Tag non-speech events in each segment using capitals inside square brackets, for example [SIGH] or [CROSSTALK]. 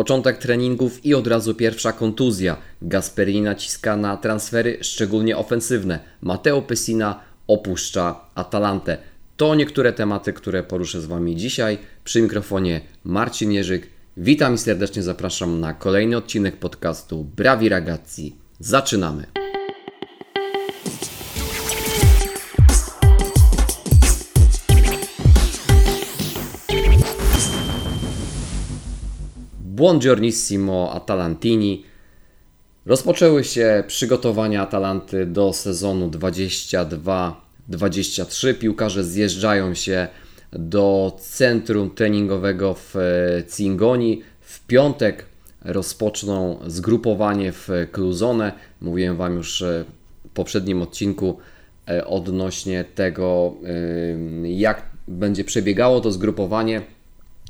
Początek treningów i od razu pierwsza kontuzja. Gasperini naciska na transfery, szczególnie ofensywne. Matteo Pessina opuszcza Atalantę. To niektóre tematy, które poruszę z Wami dzisiaj. Przy mikrofonie Marcin Jerzyk. Witam i serdecznie zapraszam na kolejny odcinek podcastu Brawi Ragazzi. Zaczynamy! Buongiornissimo Atalantini. Rozpoczęły się przygotowania Atalanty do sezonu 22-23. Piłkarze zjeżdżają się do centrum treningowego w Cingoni. W piątek rozpoczną zgrupowanie w Kluzone. Mówiłem Wam już w poprzednim odcinku e, odnośnie tego, jak będzie przebiegało to zgrupowanie.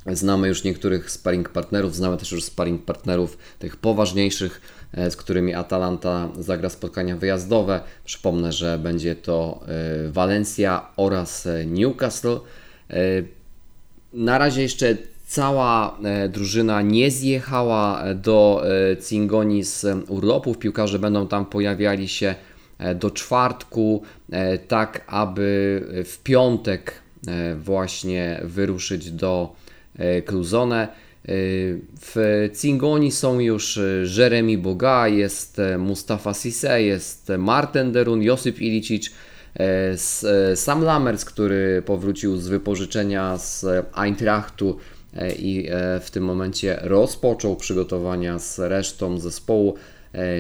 Znamy już niektórych sparring partnerów, znamy też już sparring partnerów tych poważniejszych, e, z którymi Atalanta zagra spotkania wyjazdowe. Przypomnę, że będzie to Valencia oraz Newcastle. Na razie jeszcze cała drużyna nie zjechała do Cingoni z urlopów. Piłkarze będą tam pojawiali się do czwartku, tak aby w piątek właśnie wyruszyć do Kluzone. W Cingoni są już Jeremy Boga, jest Mustafa Sisse, jest Martin Derun, Josip Ilicic, Sam Lammers, który powrócił z wypożyczenia z Eintrachtu i w tym momencie rozpoczął przygotowania z resztą zespołu.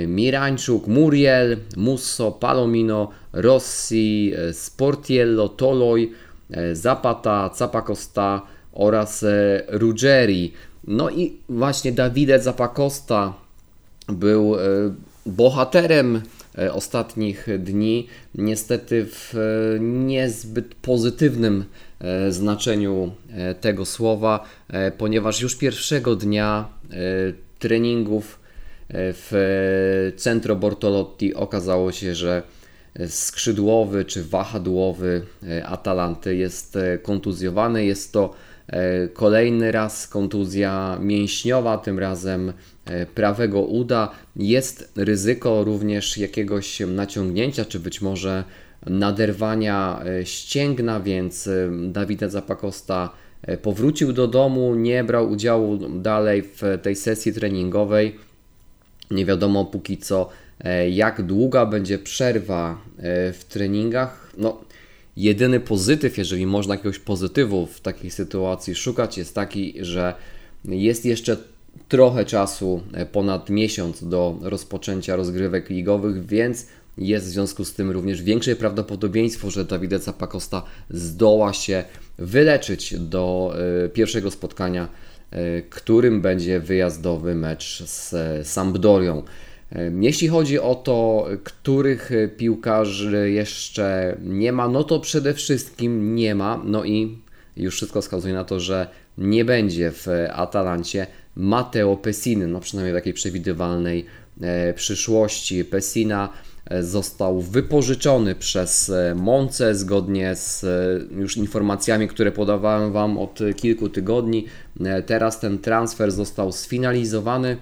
Mirańczuk, Muriel, Musso, Palomino, Rossi, Sportiello, Toloj, Zapata, Capacosta, oraz e, Ruggeri. No i właśnie Davide Zapacosta był e, bohaterem e, ostatnich dni, niestety w niezbyt pozytywnym znaczeniu tego słowa, ponieważ już pierwszego dnia treningów w Centro Bortolotti okazało się, że skrzydłowy czy wahadłowy Atalanty jest kontuzjowany. Jest to kolejny raz kontuzja mięśniowa, tym razem e, prawego uda. Jest ryzyko również jakiegoś naciągnięcia, czy być może naderwania e, ścięgna, więc Dawid Zapakosta powrócił do domu, nie brał udziału dalej w tej sesji treningowej. Nie wiadomo póki co, jak długa będzie przerwa w treningach. No, Jedyny pozytyw, jeżeli można jakiegoś pozytywu w takiej sytuacji szukać, jest taki, że jest jeszcze trochę czasu, e, ponad miesiąc do rozpoczęcia rozgrywek ligowych, więc jest w związku z tym również większe prawdopodobieństwo, że Davide Zapacosta zdoła się wyleczyć do e, pierwszego spotkania, e, którym będzie wyjazdowy mecz z Sampdorią. Jeśli chodzi o to, których piłkarzy jeszcze nie ma, no to przede wszystkim nie ma, no i już wszystko wskazuje na to, że nie będzie w Atalancie Matteo Pessiny, no przynajmniej w takiej przewidywalnej e, przyszłości. Pessina e, został wypożyczony przez e, Monce zgodnie z już informacjami, które podawałem Wam od kilku tygodni. Teraz ten transfer został sfinalizowany.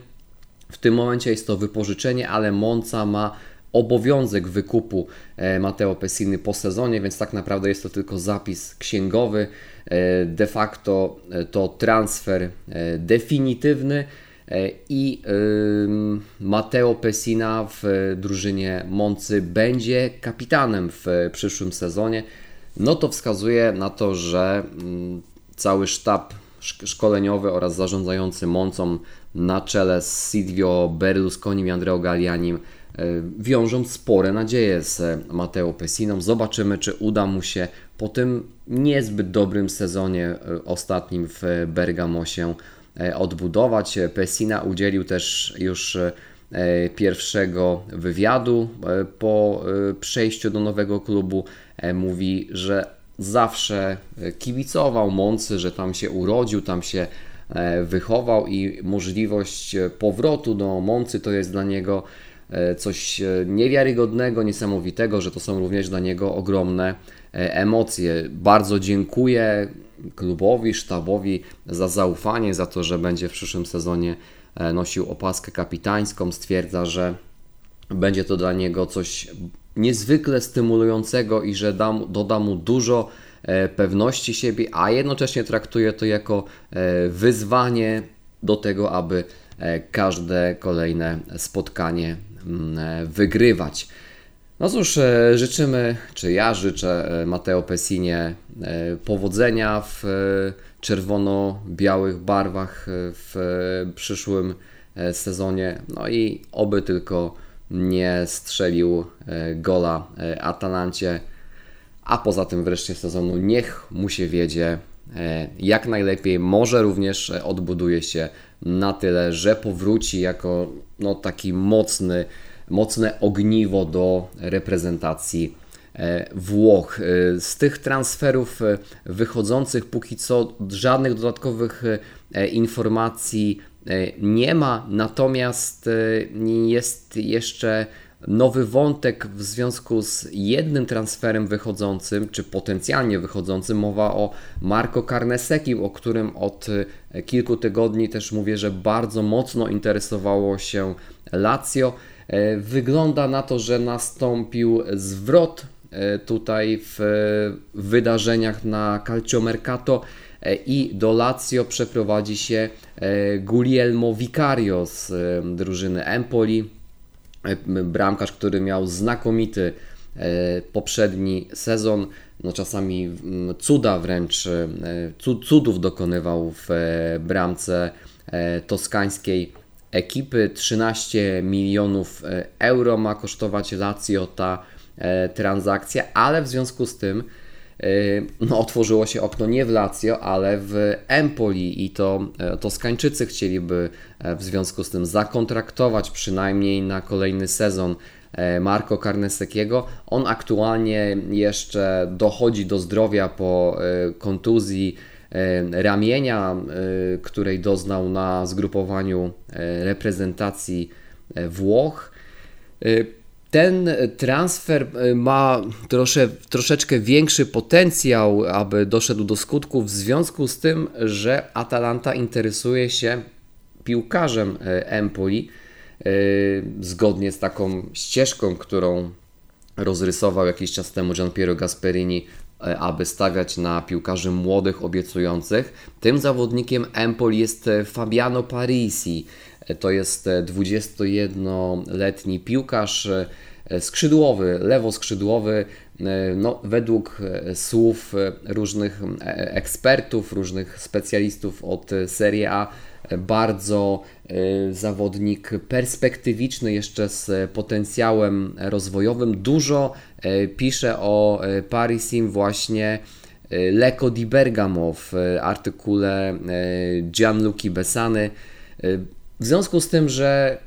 W tym momencie jest to wypożyczenie, ale Monza ma obowiązek wykupu e, Mateo Pessiny po sezonie, więc tak naprawdę jest to tylko zapis księgowy. E, de facto e, to transfer definitywny i Mateo Pessina w drużynie Moncy będzie kapitanem w przyszłym sezonie. No to wskazuje na to, że mm, cały sztab szkoleniowy oraz zarządzający Moncą na czele z Silvio Berlusconi i Andreo Gallianim e, wiążą spore nadzieje z Matteo Pessiną. Zobaczymy, czy uda mu się po tym niezbyt dobrym sezonie e, ostatnim w Bergamo się e, odbudować. Pessina udzielił też już pierwszego wywiadu po przejściu do nowego klubu. Mówi, że zawsze kibicował Moncy, że tam się urodził, tam się E, wychował i możliwość powrotu do Moncy to jest dla niego e, coś e, niewiarygodnego, niesamowitego, że to są również dla niego ogromne emocje. Bardzo dziękuję klubowi, sztabowi za zaufanie, za to, że będzie w przyszłym sezonie nosił opaskę kapitańską. Stwierdza, że będzie to dla niego coś niezwykle stymulującego i że da, doda mu dużo pewności siebie, a jednocześnie traktuje to jako wyzwanie do tego, aby każde kolejne spotkanie mm, wygrywać. No cóż, e, życzymy, czy ja życzę e, Mateo Pessinie e, powodzenia w czerwono-białych barwach w przyszłym sezonie. No i oby tylko nie strzelił gola Atalancie. A poza tym wreszcie sezonu niech mu się wiedzie jak najlepiej. Może również odbuduje się na tyle, że powróci jako no, taki mocny mocne ogniwo do reprezentacji e, Włoch. E, z tych transferów e, wychodzących póki co żadnych dodatkowych informacji nie ma, natomiast jest jeszcze nowy wątek w związku z jednym transferem wychodzącym, czy potencjalnie wychodzącym. Mowa o Marco Carnesekim, o którym od kilku tygodni też mówię, że bardzo mocno interesowało się Lazio. E, wygląda na to, że nastąpił zwrot e, tutaj w wydarzeniach na Calciomercato e, i do Lazio przeprowadzi się Guglielmo Vicario z drużyny Empoli. Bramkarz, który miał znakomity poprzedni sezon, no czasami cuda wręcz, cudów dokonywał w bramce toskańskiej ekipy. 13 milionów e, euro ma kosztować Lazio ta e, transakcja, ale w związku z tym e, no, otworzyło się okno nie w Lazio, ale w Empoli i to Toskańczycy chcieliby w związku z tym zakontraktować przynajmniej na kolejny sezon Marco Carnesekiego. On aktualnie jeszcze dochodzi do zdrowia po kontuzji E, ramienia, e, której doznał na zgrupowaniu e, reprezentacji Włoch. Ten transfer ma trosze, troszeczkę większy potencjał, aby doszedł do skutku, w związku z tym, że Atalanta interesuje się piłkarzem Empoli zgodnie z taką ścieżką, którą rozrysował jakiś czas temu Gian Piero Gasperini E, aby stawiać na piłkarzy młodych, obiecujących. Tym zawodnikiem Empoli jest e, Fabiano Parisi. E, to jest 21-letni piłkarz skrzydłowy, lewoskrzydłowy. No, według słów różnych ekspertów, różnych specjalistów od Serie A, bardzo zawodnik perspektywiczny, jeszcze z potencjałem rozwojowym. Dużo E, pisze o e, Parisim właśnie Leko di Bergamo w artykule Gianluca Besany. W związku z tym, że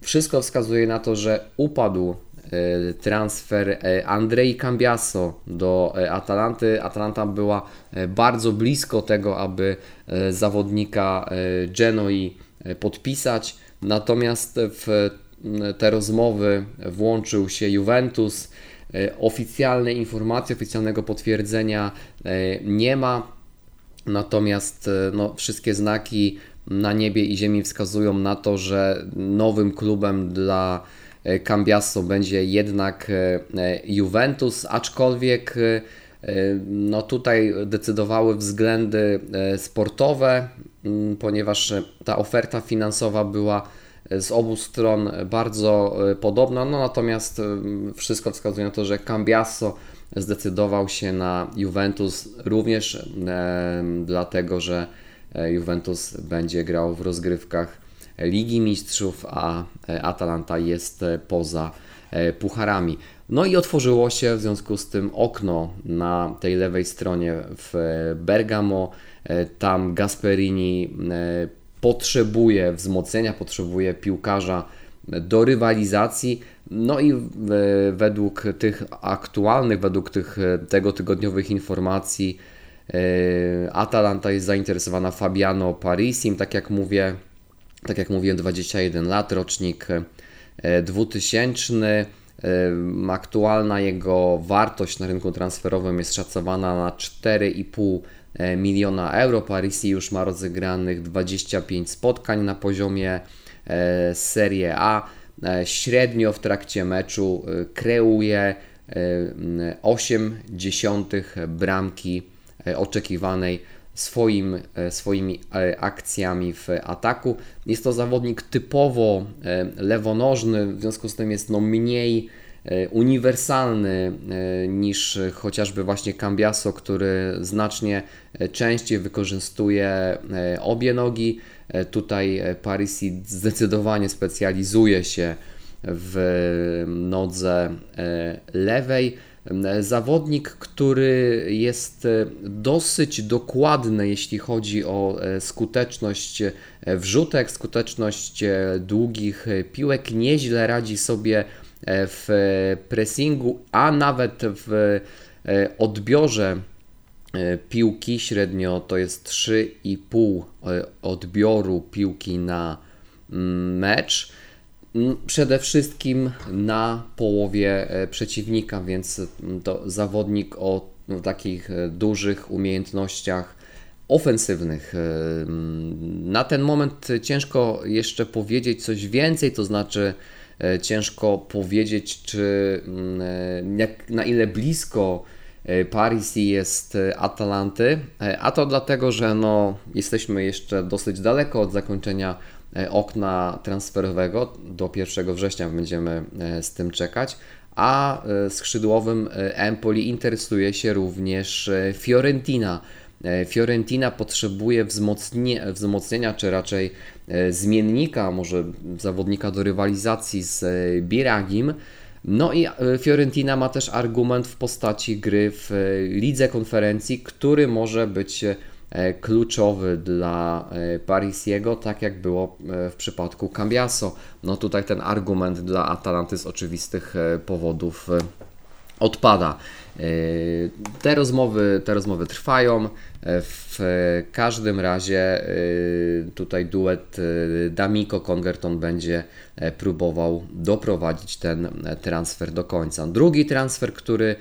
wszystko wskazuje na to, że upadł transfer Andrei Cambiaso do Atalanty. Atalanta była bardzo blisko tego, aby zawodnika Genoi podpisać. Natomiast w te rozmowy włączył się Juventus. E, oficjalnej informacji, oficjalnego potwierdzenia e, nie ma, natomiast e, no, wszystkie znaki na niebie i ziemi wskazują na to, że nowym klubem dla Cambiasso będzie jednak Juventus, aczkolwiek no tutaj decydowały względy sportowe, ponieważ ta oferta finansowa była z obu stron bardzo e, podobna, no natomiast e, wszystko wskazuje na to, że Cambiasso zdecydował się na Juventus również e, dlatego, że e, Juventus będzie grał w rozgrywkach Ligi Mistrzów, a Atalanta jest poza pucharami. No i otworzyło się w związku z tym okno na tej lewej stronie w Bergamo. Tam Gasperini potrzebuje wzmocnienia, potrzebuje piłkarza do rywalizacji. No i według tych aktualnych, według tych tego tygodniowych informacji, e, Atalanta jest zainteresowana Fabiano Parisim, tak jak mówię, tak jak mówiłem, 21 lat, rocznik 2000. E, aktualna jego wartość na rynku transferowym jest szacowana na 4,5 miliona euro. Parisi już ma rozegranych 25 spotkań na poziomie Serie A. Średnio w trakcie meczu kreuje 8 dziesiątych bramki oczekiwanej swoim, e, swoimi e, akcjami w ataku. Jest to zawodnik typowo e, lewonożny, w związku z tym jest no mniej uniwersalny niż chociażby właśnie Cambiaso, który znacznie częściej wykorzystuje obie nogi. Tutaj Parisi zdecydowanie specjalizuje się w nodze lewej. Zawodnik, który jest e, dosyć dokładny, jeśli chodzi o e, skuteczność e, wrzutek, skuteczność długich piłek, nieźle radzi sobie w pressingu, a nawet w odbiorze piłki średnio to jest 3,5 odbioru piłki na mm, mecz przede wszystkim na połowie e, przeciwnika, więc to zawodnik o no, takich e, dużych umiejętnościach ofensywnych. E, na ten moment ciężko jeszcze powiedzieć coś więcej, to znaczy ciężko powiedzieć, czy jak, na ile blisko Paris jest Atalanty, a to dlatego, że no, jesteśmy jeszcze dosyć daleko od zakończenia E, okna transferowego. Do 1 września będziemy e, z tym czekać. A e, skrzydłowym Empoli interesuje się również Fiorentina. Fiorentina potrzebuje wzmocnienia, wzmocnienia, czy raczej zmiennika, może zawodnika do rywalizacji z Biragim. No i Fiorentina ma też argument w postaci gry w lidze konferencji, który może być E, kluczowy dla e, Parisiego, tak jak było e, w przypadku Cambiaso. No tutaj ten argument dla Atalanty z oczywistych powodów odpada. Te rozmowy, te rozmowy trwają. W każdym razie tutaj duet Damiko Congerton będzie próbował doprowadzić ten transfer do końca. Drugi transfer, który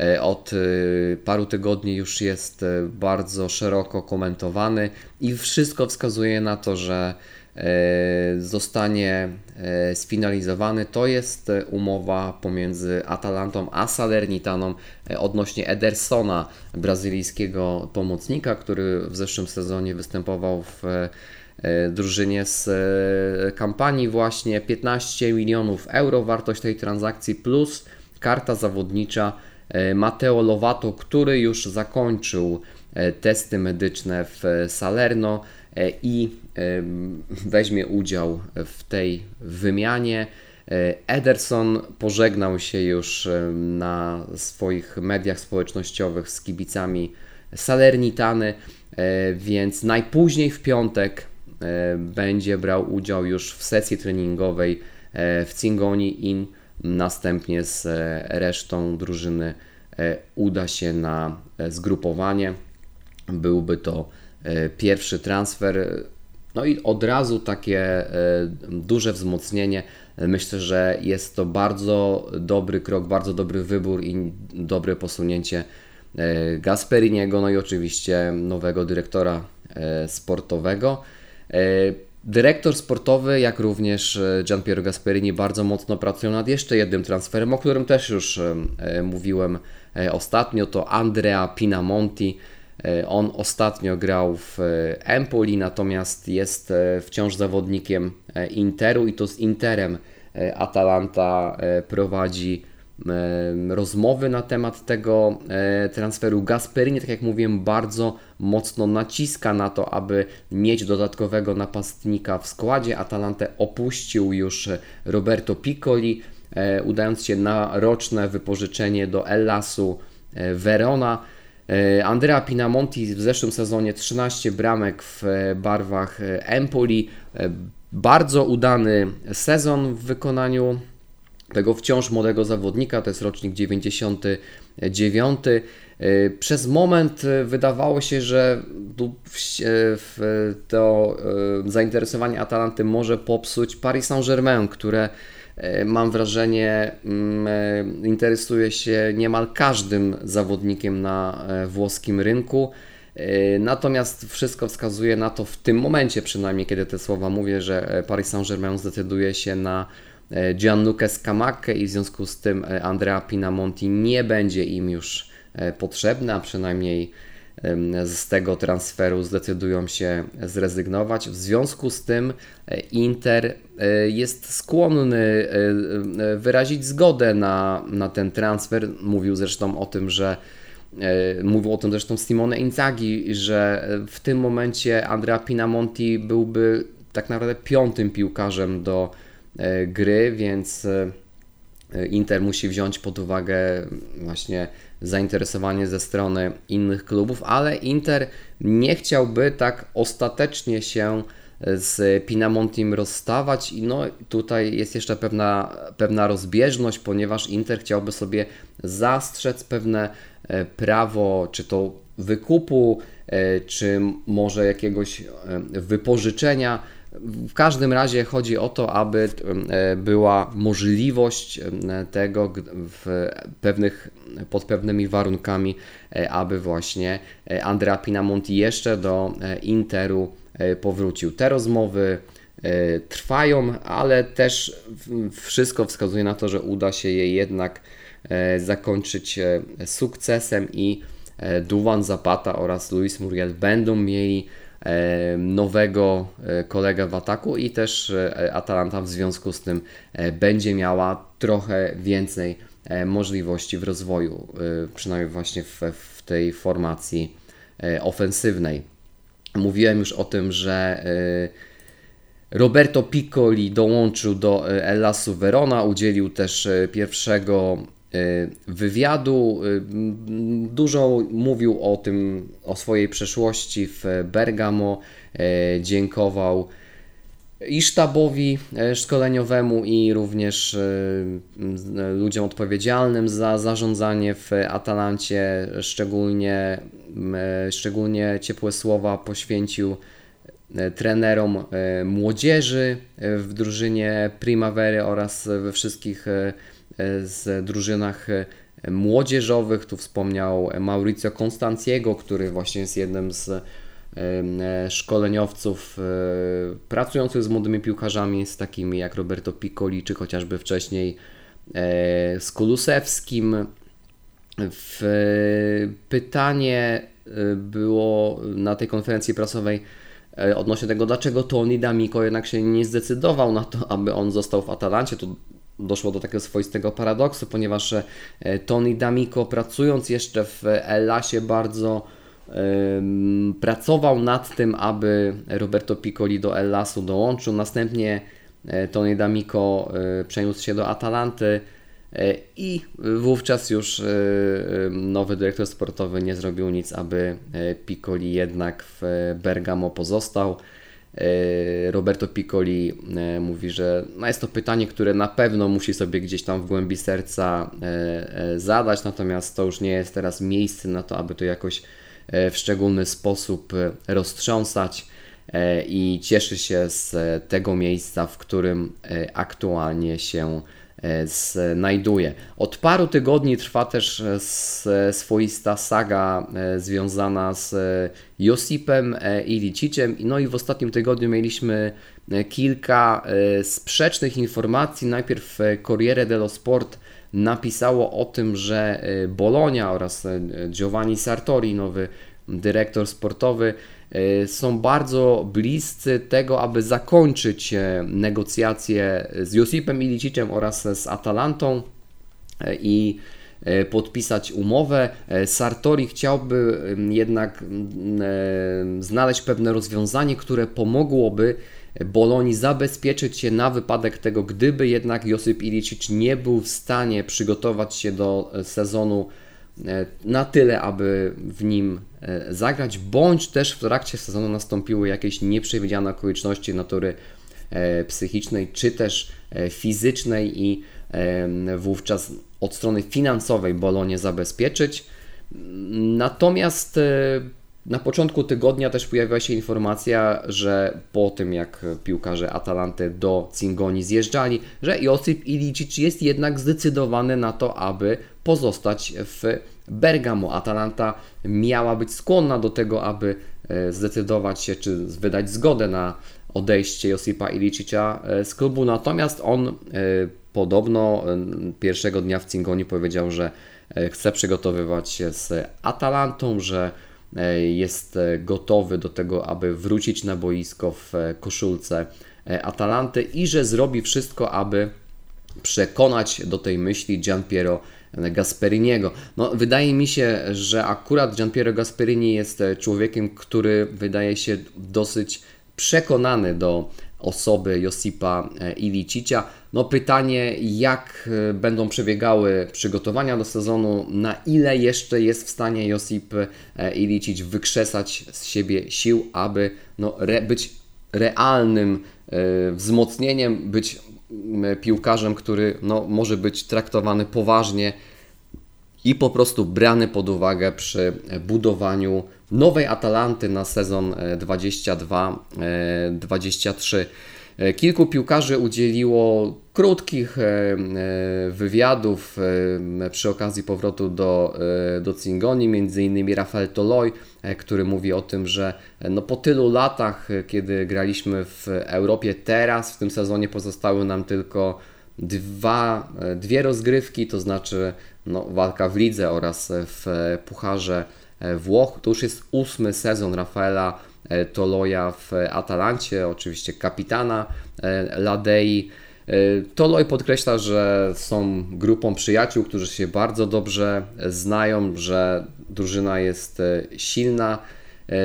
E, od e, paru tygodni już jest e, bardzo szeroko komentowany i wszystko wskazuje na to, że zostanie sfinalizowany. To jest umowa pomiędzy Atalantą a Salernitaną odnośnie Edersona, brazylijskiego pomocnika, który w zeszłym sezonie występował w drużynie z kampanii właśnie 15 milionów euro wartość tej transakcji plus karta zawodnicza E, Matteo Lovato, który już zakończył e, testy medyczne w Salerno e, i weźmie udział w tej wymianie. Ederson pożegnał się już na swoich mediach społecznościowych z kibicami Salernitany, więc najpóźniej w piątek będzie brał udział już w sesji treningowej w Cingoni in Następnie z e, resztą drużyny e, uda się na e, zgrupowanie. Byłby to pierwszy transfer. No i od razu takie duże wzmocnienie. Myślę, że jest to bardzo dobry krok, bardzo dobry wybór i dobre posunięcie Gasperiniego, no i oczywiście nowego dyrektora sportowego. Dyrektor sportowy, jak również e, Gianpiero Gasperini bardzo mocno pracują nad jeszcze jednym transferem, o którym też już e, e, mówiłem ostatnio, to Andrea Pinamonti. On ostatnio grał w Empoli, natomiast jest wciąż zawodnikiem Interu i to z Interem Atalanta prowadzi rozmowy na temat tego e, transferu. Gasperini, tak jak mówiłem, bardzo mocno naciska na to, aby mieć dodatkowego napastnika w składzie. Atalantę opuścił już Roberto Piccoli, e, udając się na roczne wypożyczenie do Ellasu e, Verona. Andrea Pinamonti w zeszłym sezonie 13 bramek w barwach Empoli. Bardzo udany sezon w wykonaniu tego wciąż młodego zawodnika, to jest rocznik 99. E, przez moment e, wydawało się, że e, to zainteresowanie Atalanty może popsuć Paris Saint-Germain, które mam wrażenie interesuje się niemal każdym zawodnikiem na włoskim rynku. Natomiast wszystko wskazuje na to w tym momencie, przynajmniej kiedy te słowa mówię, że Paris Saint-Germain zdecyduje się na Gianluca Scamacca i w związku z tym Andrea Pinamonti nie będzie im już potrzebny, a przynajmniej z tego transferu zdecydują się zrezygnować. W związku z tym e, Inter e, jest skłonny e, wyrazić zgodę na, na ten transfer. Mówił zresztą o tym, że Mówił o tym zresztą Simone Inzaghi, że w tym momencie Andrea Pinamonti byłby tak naprawdę piątym piłkarzem do gry, więc Inter musi wziąć pod uwagę właśnie zainteresowanie ze strony innych klubów, ale Inter nie chciałby tak ostatecznie się z Pinamontim rozstawać i no tutaj jest jeszcze pewna, pewna rozbieżność, ponieważ Inter chciałby sobie zastrzec pewne e, prawo, czy to wykupu, czy może jakiegoś wypożyczenia w każdym razie chodzi o to, aby e, była możliwość tego w pewnych, pod pewnymi warunkami, e, aby właśnie e, Andrea Pinamonti jeszcze do Interu powrócił. Te rozmowy trwają, ale też wszystko wskazuje na to, że uda się je jednak zakończyć sukcesem i Duwan Zapata oraz Luis Muriel będą mieli E, nowego e, kolegę w ataku i też e, Atalanta w związku z tym będzie miała trochę więcej możliwości w rozwoju, przynajmniej właśnie w, w tej formacji ofensywnej. Mówiłem już o tym, że Roberto Piccoli dołączył do Elasu Verona, udzielił też pierwszego wywiadu. Y, dużo mówił o tym, o swojej przeszłości w Bergamo. Y, dziękował i sztabowi szkoleniowemu, i również ludziom odpowiedzialnym za zarządzanie w Atalancie. Szczególnie, szczególnie ciepłe słowa poświęcił trenerom młodzieży w drużynie Primavery oraz we wszystkich z drużynach e, młodzieżowych. Tu wspomniał Mauricio Constanciego, który właśnie jest jednym z e, szkoleniowców e, pracujących z młodymi piłkarzami, z takimi jak Roberto Piccoli, czy chociażby wcześniej z Kulusewskim. W pytanie było na tej konferencji prasowej odnośnie tego, dlaczego Tony D'Amico jednak się nie zdecydował na to, aby on został w Atalancie. Doszło do takiego swoistego paradoksu, ponieważ e, Tony D'Amico pracując jeszcze w Elasie bardzo pracował nad tym, aby Roberto Piccoli do Elasu dołączył. Następnie e, Tony D'Amico e, przeniósł się do Atalanty i wówczas już nowy dyrektor sportowy nie zrobił nic, aby Piccoli jednak w Bergamo pozostał. E, Roberto Piccoli e, mówi, że no jest to pytanie, które na pewno musi sobie gdzieś tam w głębi serca e, zadać, natomiast to już nie jest teraz miejsce na to, aby to jakoś w szczególny sposób roztrząsać i cieszy się z tego miejsca, w którym aktualnie się znajduje. Od paru tygodni trwa też e, swoista saga e, związana z Josipem i Liciciem. No i w ostatnim tygodniu mieliśmy kilka sprzecznych informacji. Najpierw Corriere dello Sport napisało o tym, że Bologna oraz Giovanni Sartori, nowy dyrektor sportowy, są bardzo bliscy tego, aby zakończyć e, negocjacje z Josipem Ilicicem oraz z Atalantą e, i e, podpisać umowę. Sartori chciałby jednak znaleźć pewne rozwiązanie, które pomogłoby Bolonii zabezpieczyć się na wypadek tego, gdyby jednak Josip Ilicic nie był w stanie przygotować się do sezonu E, na tyle, aby w nim e, zagrać, bądź też w trakcie sezonu nastąpiły jakieś nieprzewidziane okoliczności natury e, psychicznej czy też fizycznej i wówczas od strony finansowej Bolonie zabezpieczyć. Natomiast na początku tygodnia też pojawiła się informacja, że po tym jak piłkarze Atalanty do Cingoni zjeżdżali, że Josip Ilicic jest jednak zdecydowany na to, aby pozostać w Bergamo. Atalanta miała być skłonna do tego, aby zdecydować się, czy wydać zgodę na odejście Josipa Ilicicia z klubu, natomiast on podobno pierwszego dnia w Cingoni powiedział, że chce przygotowywać się z Atalantą, że E, jest e, gotowy do tego, aby wrócić na boisko w e, koszulce Atalanty i że zrobi wszystko, aby przekonać do tej myśli Gianpiero Gasperiniego. No, wydaje mi się, że akurat Gianpiero Gasperini jest człowiekiem, który wydaje się dosyć przekonany do osoby Josipa e, Ilicicia. No pytanie, jak e, będą przebiegały przygotowania do sezonu, na ile jeszcze jest w stanie Josip e, Ilicic wykrzesać z siebie sił, aby no, re, być realnym wzmocnieniem, być piłkarzem, który no, może być traktowany poważnie i po prostu brany pod uwagę przy budowaniu nowej Atalanty na sezon 22-23. E, e, kilku piłkarzy udzieliło krótkich e, wywiadów przy okazji powrotu do, do Cingoni, innymi Rafael Toloi, który mówi o tym, że no po tylu latach, kiedy graliśmy w Europie, teraz w tym sezonie pozostały nam tylko dwa, dwie rozgrywki, to znaczy no, walka w lidze oraz w Pucharze Włoch. To już jest ósmy sezon Rafaela e, Toloja w Atalancie, oczywiście kapitana e, Ladei. E, Toloj podkreśla, że są grupą przyjaciół, którzy się bardzo dobrze znają, że drużyna jest silna, E,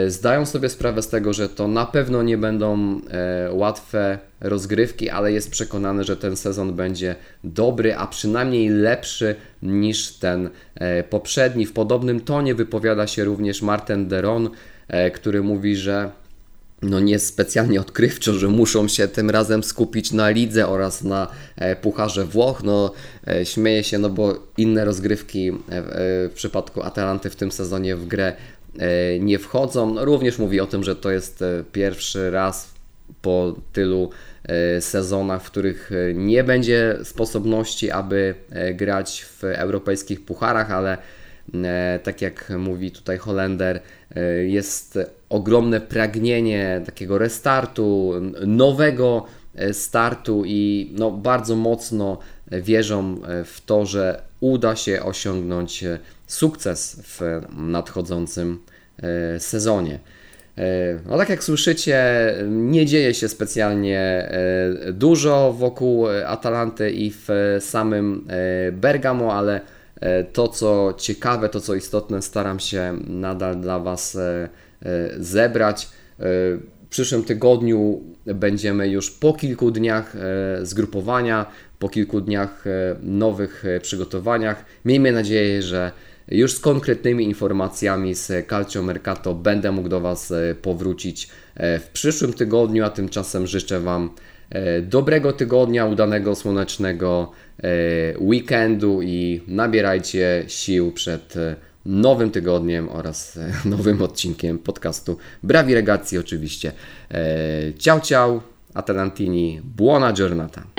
zdają sobie sprawę z tego, że to na pewno nie będą e, łatwe rozgrywki, ale jest przekonany, że ten sezon będzie dobry, a przynajmniej lepszy niż ten e, poprzedni. W podobnym tonie wypowiada się również Martin Deron, który mówi, że no nie specjalnie odkrywczo, że muszą się tym razem skupić na lidze oraz na Pucharze Włoch. No, śmieje się, no bo inne rozgrywki w przypadku Atalanty w tym sezonie w grę E, nie wchodzą. No, również mówi o tym, że to jest e, pierwszy raz po tylu e, sezonach, w których nie będzie sposobności, aby grać w europejskich pucharach, ale tak jak mówi tutaj Holender, jest ogromne pragnienie takiego restartu, nowego startu i no, bardzo mocno wierzą w to, że uda się osiągnąć sukces w nadchodzącym e, sezonie. E, no tak jak słyszycie, nie dzieje się specjalnie e, dużo wokół Atalanty i w samym Bergamo, ale to co ciekawe, to co istotne staram się nadal dla Was zebrać. W przyszłym tygodniu będziemy już po kilku dniach zgrupowania, po kilku dniach nowych przygotowaniach. Miejmy nadzieję, że już z konkretnymi informacjami z Calcio Mercato będę mógł do Was e, powrócić e, w przyszłym tygodniu, a tymczasem życzę Wam e, dobrego tygodnia, udanego słonecznego weekendu i nabierajcie sił przed nowym tygodniem oraz [LAUGHS] nowym odcinkiem podcastu Brawi Regacji oczywiście. Ciao ciao, Atalantini, buona giornata.